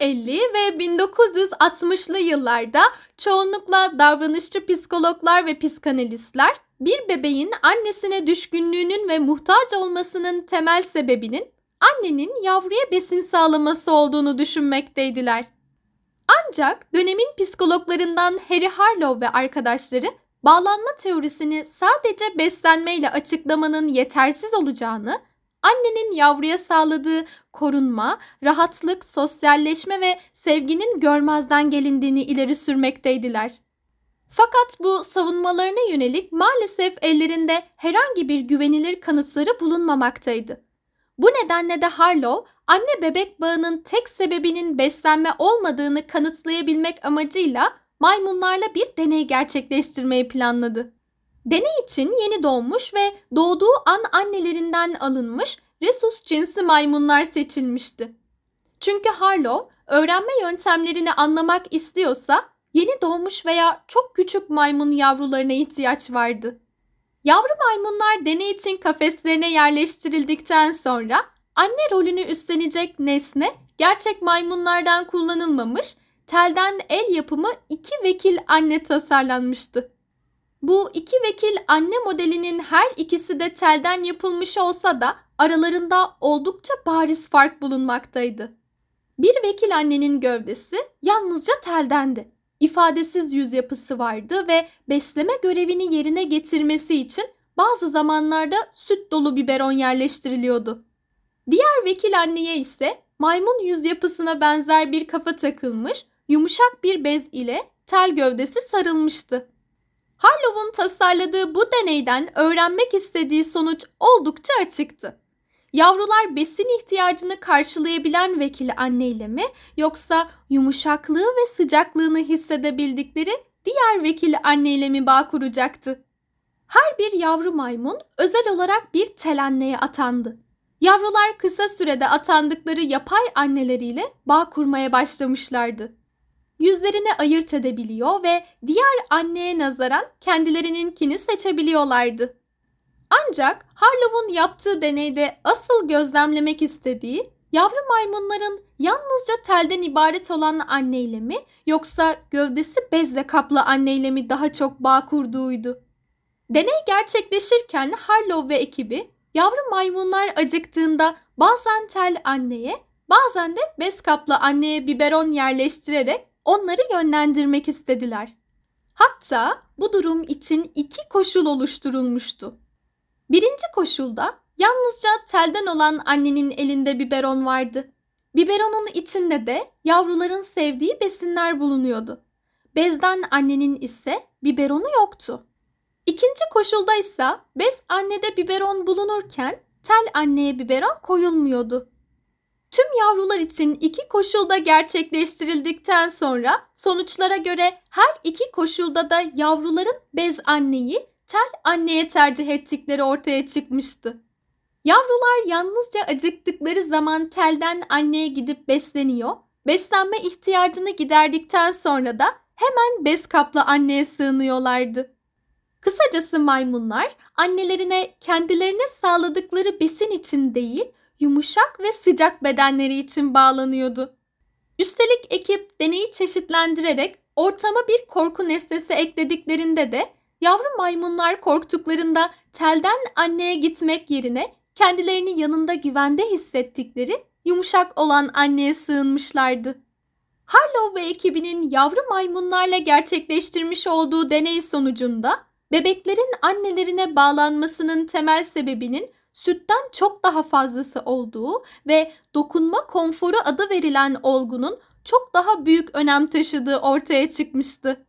1950 ve 1960'lı yıllarda çoğunlukla davranışçı psikologlar ve psikanalistler bir bebeğin annesine düşkünlüğünün ve muhtaç olmasının temel sebebinin annenin yavruya besin sağlaması olduğunu düşünmekteydiler. Ancak dönemin psikologlarından Harry Harlow ve arkadaşları bağlanma teorisini sadece beslenmeyle açıklamanın yetersiz olacağını, annenin yavruya sağladığı korunma, rahatlık, sosyalleşme ve sevginin görmezden gelindiğini ileri sürmekteydiler. Fakat bu savunmalarına yönelik maalesef ellerinde herhangi bir güvenilir kanıtları bulunmamaktaydı. Bu nedenle de Harlow, anne bebek bağının tek sebebinin beslenme olmadığını kanıtlayabilmek amacıyla maymunlarla bir deney gerçekleştirmeyi planladı. Deney için yeni doğmuş ve doğduğu an annelerinden alınmış Rhesus cinsi maymunlar seçilmişti. Çünkü Harlow öğrenme yöntemlerini anlamak istiyorsa yeni doğmuş veya çok küçük maymun yavrularına ihtiyaç vardı. Yavru maymunlar deney için kafeslerine yerleştirildikten sonra anne rolünü üstlenecek nesne gerçek maymunlardan kullanılmamış, telden el yapımı iki vekil anne tasarlanmıştı. Bu iki vekil anne modelinin her ikisi de telden yapılmış olsa da aralarında oldukça bariz fark bulunmaktaydı. Bir vekil annenin gövdesi yalnızca teldendi ifadesiz yüz yapısı vardı ve besleme görevini yerine getirmesi için bazı zamanlarda süt dolu biberon yerleştiriliyordu. Diğer vekil anneye ise maymun yüz yapısına benzer bir kafa takılmış, yumuşak bir bez ile tel gövdesi sarılmıştı. Harlow'un tasarladığı bu deneyden öğrenmek istediği sonuç oldukça açıktı. Yavrular besin ihtiyacını karşılayabilen vekil anneyle mi yoksa yumuşaklığı ve sıcaklığını hissedebildikleri diğer vekil anneyle mi bağ kuracaktı? Her bir yavru maymun özel olarak bir tel anneye atandı. Yavrular kısa sürede atandıkları yapay anneleriyle bağ kurmaya başlamışlardı. Yüzlerini ayırt edebiliyor ve diğer anneye nazaran kendilerininkini seçebiliyorlardı. Ancak Harlow'un yaptığı deneyde asıl gözlemlemek istediği yavru maymunların yalnızca telden ibaret olan anneyle mi yoksa gövdesi bezle kaplı anneyle mi daha çok bağ kurduğuydu. Deney gerçekleşirken Harlow ve ekibi yavru maymunlar acıktığında bazen tel anneye bazen de bez kaplı anneye biberon yerleştirerek onları yönlendirmek istediler. Hatta bu durum için iki koşul oluşturulmuştu. Birinci koşulda yalnızca telden olan annenin elinde biberon vardı. Biberonun içinde de yavruların sevdiği besinler bulunuyordu. Bezden annenin ise biberonu yoktu. İkinci koşulda ise bez annede biberon bulunurken tel anneye biberon koyulmuyordu. Tüm yavrular için iki koşulda gerçekleştirildikten sonra sonuçlara göre her iki koşulda da yavruların bez anneyi tel anneye tercih ettikleri ortaya çıkmıştı. Yavrular yalnızca acıktıkları zaman telden anneye gidip besleniyor. Beslenme ihtiyacını giderdikten sonra da hemen bez kaplı anneye sığınıyorlardı. Kısacası maymunlar annelerine kendilerine sağladıkları besin için değil, yumuşak ve sıcak bedenleri için bağlanıyordu. Üstelik ekip deneyi çeşitlendirerek ortama bir korku nesnesi eklediklerinde de Yavru maymunlar korktuklarında telden anneye gitmek yerine kendilerini yanında güvende hissettikleri yumuşak olan anneye sığınmışlardı. Harlow ve ekibinin yavru maymunlarla gerçekleştirmiş olduğu deney sonucunda bebeklerin annelerine bağlanmasının temel sebebinin sütten çok daha fazlası olduğu ve dokunma konforu adı verilen olgunun çok daha büyük önem taşıdığı ortaya çıkmıştı.